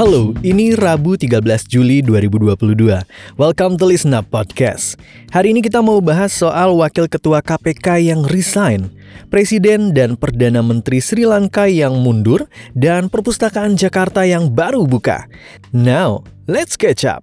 Halo, ini Rabu 13 Juli 2022. Welcome to Listen Up Podcast. Hari ini kita mau bahas soal Wakil Ketua KPK yang resign, Presiden dan Perdana Menteri Sri Lanka yang mundur, dan Perpustakaan Jakarta yang baru buka. Now, let's catch up.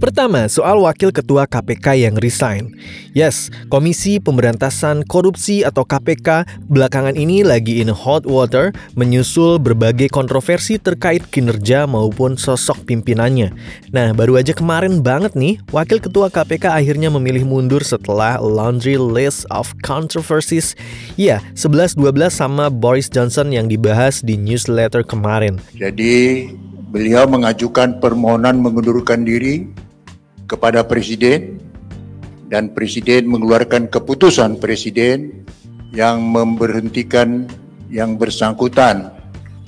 Pertama, soal wakil ketua KPK yang resign. Yes, Komisi Pemberantasan Korupsi atau KPK belakangan ini lagi in hot water menyusul berbagai kontroversi terkait kinerja maupun sosok pimpinannya. Nah, baru aja kemarin banget nih, wakil ketua KPK akhirnya memilih mundur setelah laundry list of controversies. Ya, 11-12 sama Boris Johnson yang dibahas di newsletter kemarin. Jadi, beliau mengajukan permohonan mengundurkan diri kepada Presiden dan Presiden mengeluarkan keputusan Presiden yang memberhentikan yang bersangkutan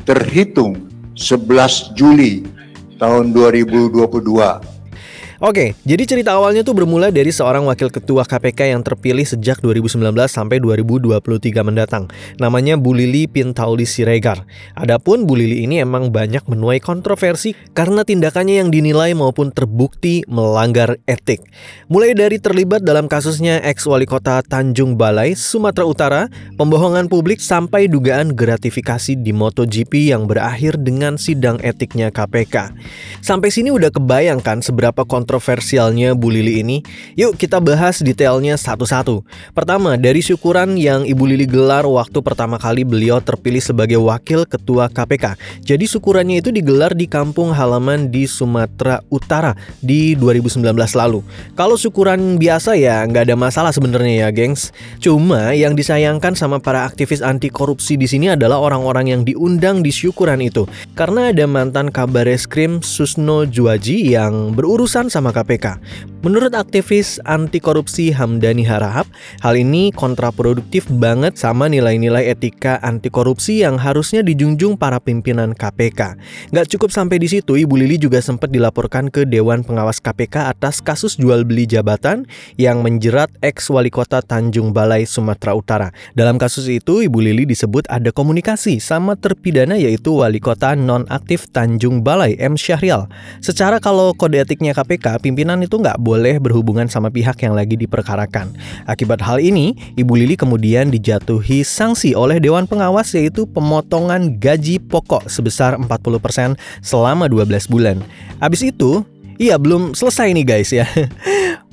terhitung 11 Juli tahun 2022 Oke, jadi cerita awalnya tuh bermula dari seorang wakil ketua KPK yang terpilih sejak 2019 sampai 2023 mendatang. Namanya Bu Lili Pintauli Siregar. Adapun Bu Lili ini emang banyak menuai kontroversi karena tindakannya yang dinilai maupun terbukti melanggar etik. Mulai dari terlibat dalam kasusnya ex wali kota Tanjung Balai, Sumatera Utara, pembohongan publik sampai dugaan gratifikasi di MotoGP yang berakhir dengan sidang etiknya KPK. Sampai sini udah kebayangkan seberapa kontroversi kontroversialnya Bu Lili ini? Yuk kita bahas detailnya satu-satu. Pertama, dari syukuran yang Ibu Lili gelar waktu pertama kali beliau terpilih sebagai wakil ketua KPK. Jadi syukurannya itu digelar di kampung halaman di Sumatera Utara di 2019 lalu. Kalau syukuran biasa ya nggak ada masalah sebenarnya ya, gengs. Cuma yang disayangkan sama para aktivis anti korupsi di sini adalah orang-orang yang diundang di syukuran itu. Karena ada mantan kabar eskrim Susno Juaji yang berurusan sama sama KPK. Menurut aktivis anti korupsi Hamdani Harahap, hal ini kontraproduktif banget sama nilai-nilai etika anti korupsi yang harusnya dijunjung para pimpinan KPK. Gak cukup sampai di situ, Ibu Lili juga sempat dilaporkan ke Dewan Pengawas KPK atas kasus jual beli jabatan yang menjerat ex wali kota Tanjung Balai, Sumatera Utara. Dalam kasus itu, Ibu Lili disebut ada komunikasi sama terpidana yaitu wali kota nonaktif Tanjung Balai, M. Syahrial. Secara kalau kode etiknya KPK, pimpinan itu nggak boleh berhubungan sama pihak yang lagi diperkarakan. Akibat hal ini, Ibu Lili kemudian dijatuhi sanksi oleh Dewan Pengawas yaitu pemotongan gaji pokok sebesar 40% selama 12 bulan. Abis itu, Iya, belum selesai nih guys ya.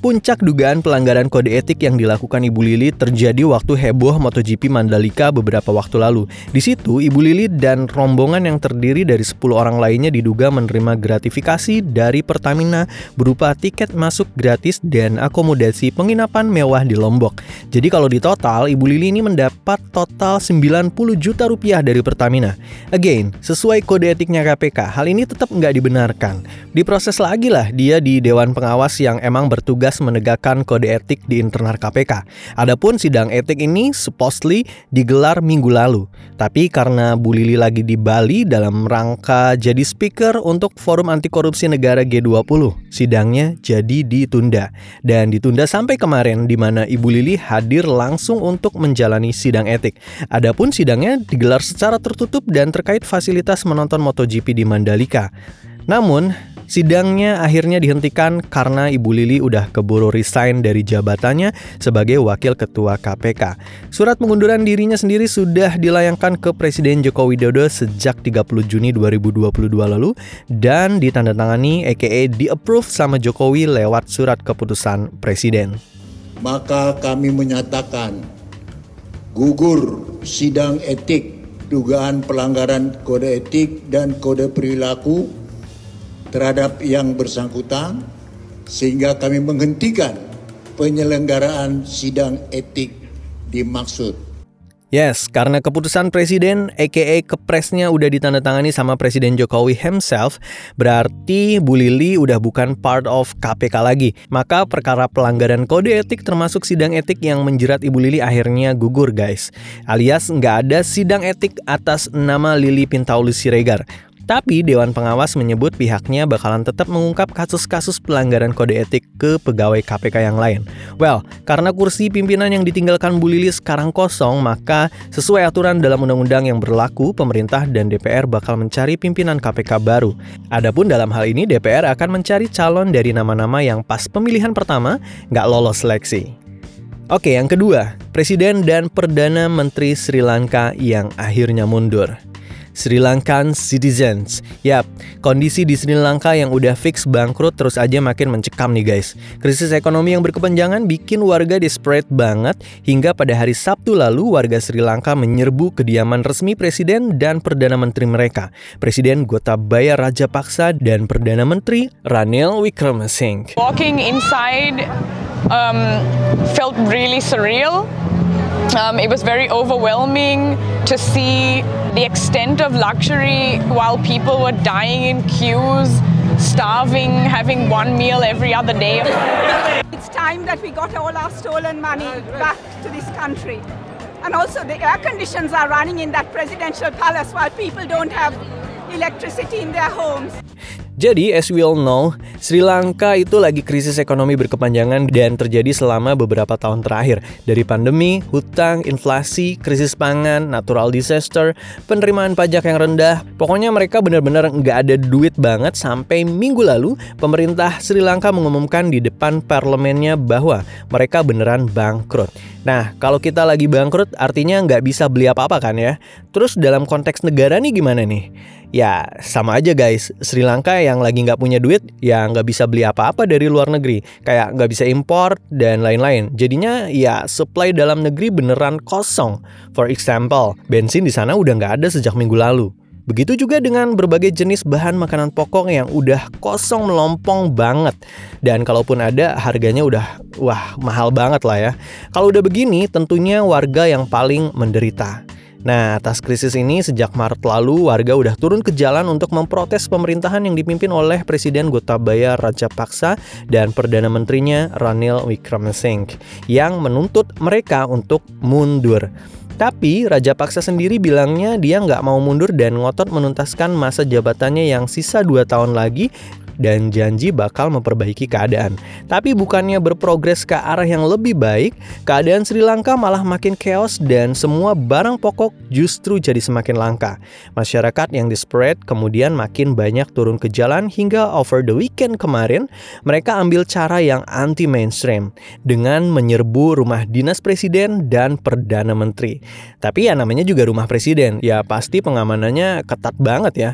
Puncak dugaan pelanggaran kode etik yang dilakukan Ibu Lili terjadi waktu heboh MotoGP Mandalika beberapa waktu lalu. Di situ, Ibu Lili dan rombongan yang terdiri dari 10 orang lainnya diduga menerima gratifikasi dari Pertamina berupa tiket masuk gratis dan akomodasi penginapan mewah di Lombok. Jadi kalau di total, Ibu Lili ini mendapat total 90 juta rupiah dari Pertamina. Again, sesuai kode etiknya KPK, hal ini tetap nggak dibenarkan. Diproses lagi lah dia di Dewan Pengawas yang emang bertugas bertugas menegakkan kode etik di internal KPK. Adapun sidang etik ini supposedly digelar minggu lalu. Tapi karena Bu Lili lagi di Bali dalam rangka jadi speaker untuk Forum Anti Korupsi Negara G20, sidangnya jadi ditunda. Dan ditunda sampai kemarin di mana Ibu Lili hadir langsung untuk menjalani sidang etik. Adapun sidangnya digelar secara tertutup dan terkait fasilitas menonton MotoGP di Mandalika. Namun, Sidangnya akhirnya dihentikan karena Ibu Lili udah keburu resign dari jabatannya sebagai Wakil Ketua KPK. Surat pengunduran dirinya sendiri sudah dilayangkan ke Presiden Joko Widodo sejak 30 Juni 2022 lalu dan ditandatangani aka di-approve sama Jokowi lewat surat keputusan Presiden. Maka kami menyatakan gugur sidang etik dugaan pelanggaran kode etik dan kode perilaku terhadap yang bersangkutan sehingga kami menghentikan penyelenggaraan sidang etik dimaksud. Yes, karena keputusan presiden aka kepresnya udah ditandatangani sama Presiden Jokowi himself, berarti Bu Lili udah bukan part of KPK lagi. Maka perkara pelanggaran kode etik termasuk sidang etik yang menjerat Ibu Lili akhirnya gugur guys. Alias nggak ada sidang etik atas nama Lili Pintaulus Siregar. Tapi Dewan Pengawas menyebut pihaknya bakalan tetap mengungkap kasus-kasus pelanggaran kode etik ke pegawai KPK yang lain. Well, karena kursi pimpinan yang ditinggalkan Bu Lili sekarang kosong, maka sesuai aturan dalam undang-undang yang berlaku, pemerintah dan DPR bakal mencari pimpinan KPK baru. Adapun dalam hal ini DPR akan mencari calon dari nama-nama yang pas pemilihan pertama nggak lolos seleksi. Oke, yang kedua, Presiden dan Perdana Menteri Sri Lanka yang akhirnya mundur. Sri Lankan citizens. Yap, kondisi di Sri Lanka yang udah fix bangkrut terus aja makin mencekam nih guys. Krisis ekonomi yang berkepanjangan bikin warga desperate banget hingga pada hari Sabtu lalu warga Sri Lanka menyerbu kediaman resmi presiden dan perdana menteri mereka. Presiden Gotabaya Rajapaksa dan perdana menteri Ranil Wickremesinghe. Walking inside um, felt really surreal. Um, it was very overwhelming to see the extent of luxury while people were dying in queues, starving, having one meal every other day. It's time that we got all our stolen money back to this country. And also, the air conditions are running in that presidential palace while people don't have electricity in their homes. Jadi, as we all know, Sri Lanka itu lagi krisis ekonomi berkepanjangan dan terjadi selama beberapa tahun terakhir. Dari pandemi, hutang, inflasi, krisis pangan, natural disaster, penerimaan pajak yang rendah. Pokoknya mereka benar-benar nggak ada duit banget sampai minggu lalu pemerintah Sri Lanka mengumumkan di depan parlemennya bahwa mereka beneran bangkrut. Nah, kalau kita lagi bangkrut artinya nggak bisa beli apa-apa kan ya? Terus dalam konteks negara nih gimana nih? Ya sama aja guys, Sri Lanka yang lagi nggak punya duit ya nggak bisa beli apa-apa dari luar negeri, kayak nggak bisa impor dan lain-lain. Jadinya ya supply dalam negeri beneran kosong. For example, bensin di sana udah nggak ada sejak minggu lalu. Begitu juga dengan berbagai jenis bahan makanan pokok yang udah kosong melompong banget. Dan kalaupun ada, harganya udah wah mahal banget lah ya. Kalau udah begini, tentunya warga yang paling menderita. Nah, atas krisis ini sejak Maret lalu warga udah turun ke jalan untuk memprotes pemerintahan yang dipimpin oleh Presiden Gotabaya Rajapaksa dan Perdana Menterinya Ranil Wickremesinghe yang menuntut mereka untuk mundur. Tapi Raja Paksa sendiri bilangnya dia nggak mau mundur dan ngotot menuntaskan masa jabatannya yang sisa 2 tahun lagi dan janji bakal memperbaiki keadaan. Tapi bukannya berprogres ke arah yang lebih baik, keadaan Sri Lanka malah makin chaos dan semua barang pokok justru jadi semakin langka. Masyarakat yang desperate kemudian makin banyak turun ke jalan hingga over the weekend kemarin mereka ambil cara yang anti mainstream dengan menyerbu rumah dinas presiden dan perdana menteri. Tapi ya namanya juga rumah presiden, ya pasti pengamanannya ketat banget ya.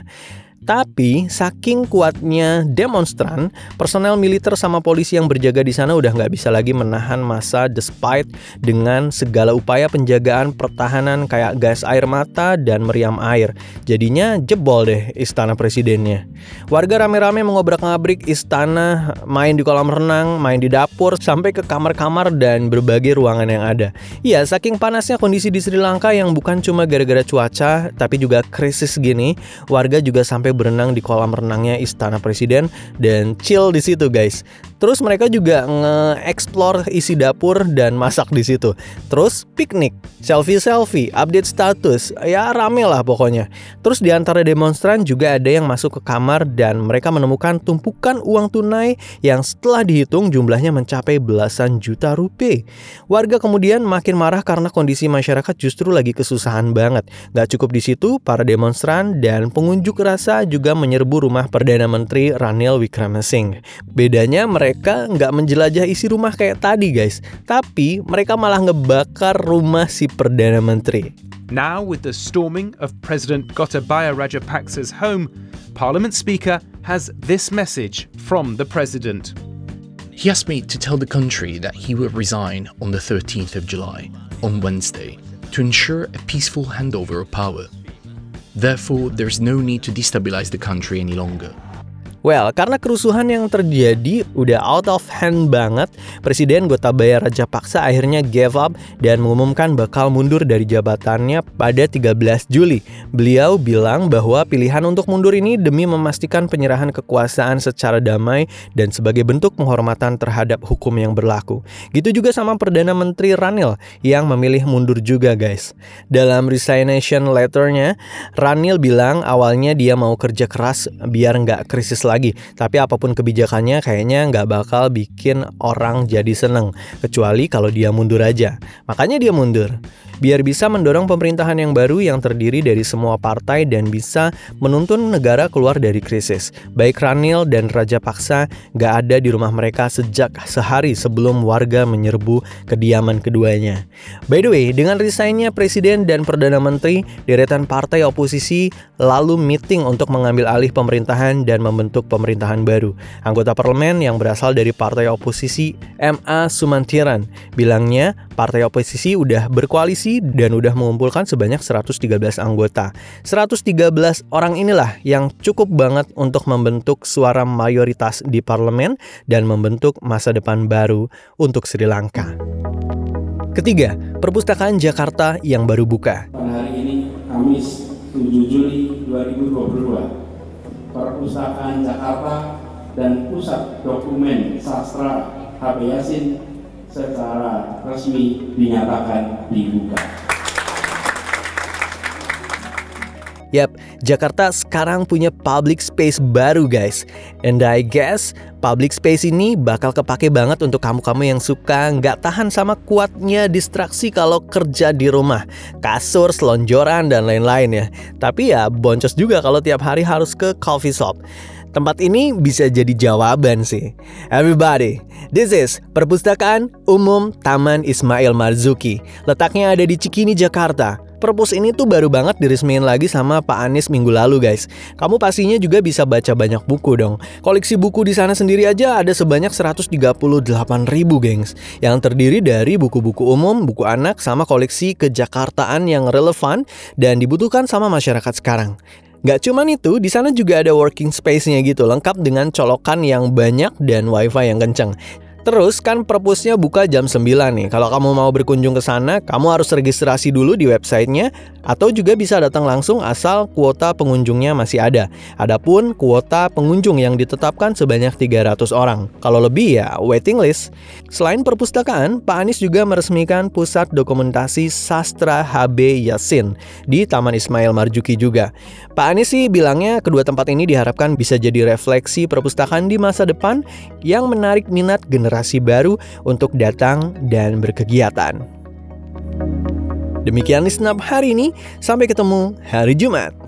Tapi saking kuatnya demonstran, personel militer sama polisi yang berjaga di sana udah nggak bisa lagi menahan masa despite dengan segala upaya penjagaan pertahanan kayak gas air mata dan meriam air. Jadinya jebol deh istana presidennya. Warga rame-rame mengobrak-ngabrik istana, main di kolam renang, main di dapur, sampai ke kamar-kamar dan berbagai ruangan yang ada. Iya, saking panasnya kondisi di Sri Lanka yang bukan cuma gara-gara cuaca, tapi juga krisis gini, warga juga sampai berenang di kolam renangnya Istana Presiden dan chill di situ guys. Terus mereka juga nge-explore isi dapur dan masak di situ. Terus piknik, selfie-selfie, update status, ya rame lah pokoknya. Terus di antara demonstran juga ada yang masuk ke kamar dan mereka menemukan tumpukan uang tunai yang setelah dihitung jumlahnya mencapai belasan juta rupiah. Warga kemudian makin marah karena kondisi masyarakat justru lagi kesusahan banget. Gak cukup di situ, para demonstran dan pengunjuk rasa juga menyerbu rumah Perdana Menteri Ranil Wickremesinghe. Bedanya mereka mereka nggak menjelajah isi rumah kayak tadi guys, tapi mereka malah ngebakar rumah si Perdana Menteri. Now, with the storming of President Gotabaya Rajapaksa's home, Parliament Speaker has this message from the President. He asked me to tell the country that he will resign on the 13th of July, on Wednesday, to ensure a peaceful handover of power. Therefore, there is no need to destabilize the country any longer. Well, karena kerusuhan yang terjadi udah out of hand banget, Presiden Gotabaya Rajapaksa akhirnya gave up dan mengumumkan bakal mundur dari jabatannya pada 13 Juli. Beliau bilang bahwa pilihan untuk mundur ini demi memastikan penyerahan kekuasaan secara damai dan sebagai bentuk penghormatan terhadap hukum yang berlaku. Gitu juga sama Perdana Menteri Ranil yang memilih mundur juga guys. Dalam resignation letternya, Ranil bilang awalnya dia mau kerja keras biar nggak krisis lagi lagi. Tapi apa pun kebijakannya kayaknya nggak bakal bikin orang jadi seneng. Kecuali kalau dia mundur aja. Makanya dia mundur biar bisa mendorong pemerintahan yang baru yang terdiri dari semua partai dan bisa menuntun negara keluar dari krisis. Baik Ranil dan Raja Paksa gak ada di rumah mereka sejak sehari sebelum warga menyerbu kediaman keduanya. By the way, dengan resignnya Presiden dan Perdana Menteri, deretan partai oposisi lalu meeting untuk mengambil alih pemerintahan dan membentuk pemerintahan baru. Anggota parlemen yang berasal dari partai oposisi MA Sumantiran bilangnya partai oposisi udah berkoalisi dan udah mengumpulkan sebanyak 113 anggota. 113 orang inilah yang cukup banget untuk membentuk suara mayoritas di parlemen dan membentuk masa depan baru untuk Sri Lanka. Ketiga, perpustakaan Jakarta yang baru buka. Pada hari ini, Kamis 7 Juli 2022, Perpustakaan Jakarta dan Pusat Dokumen Sastra HP Yasin secara resmi dinyatakan dibuka. Yap, Jakarta sekarang punya public space baru guys. And I guess public space ini bakal kepake banget untuk kamu-kamu yang suka nggak tahan sama kuatnya distraksi kalau kerja di rumah. Kasur, selonjoran, dan lain-lain ya. Tapi ya boncos juga kalau tiap hari harus ke coffee shop. Tempat ini bisa jadi jawaban sih. Everybody, this is Perpustakaan Umum Taman Ismail Marzuki. Letaknya ada di Cikini, Jakarta. Perpus ini tuh baru banget diresmiin lagi sama Pak Anies minggu lalu guys. Kamu pastinya juga bisa baca banyak buku dong. Koleksi buku di sana sendiri aja ada sebanyak 138 ribu gengs. Yang terdiri dari buku-buku umum, buku anak, sama koleksi kejakartaan yang relevan dan dibutuhkan sama masyarakat sekarang. Gak cuman itu, di sana juga ada working space-nya gitu, lengkap dengan colokan yang banyak dan wifi yang kenceng. Terus kan perpusnya buka jam 9 nih. Kalau kamu mau berkunjung ke sana, kamu harus registrasi dulu di websitenya atau juga bisa datang langsung asal kuota pengunjungnya masih ada. Adapun kuota pengunjung yang ditetapkan sebanyak 300 orang. Kalau lebih ya waiting list. Selain perpustakaan, Pak Anies juga meresmikan Pusat Dokumentasi Sastra HB Yasin di Taman Ismail Marjuki juga. Pak Anies sih bilangnya kedua tempat ini diharapkan bisa jadi refleksi perpustakaan di masa depan yang menarik minat generasi generasi baru untuk datang dan berkegiatan. Demikian Snap hari ini, sampai ketemu hari Jumat.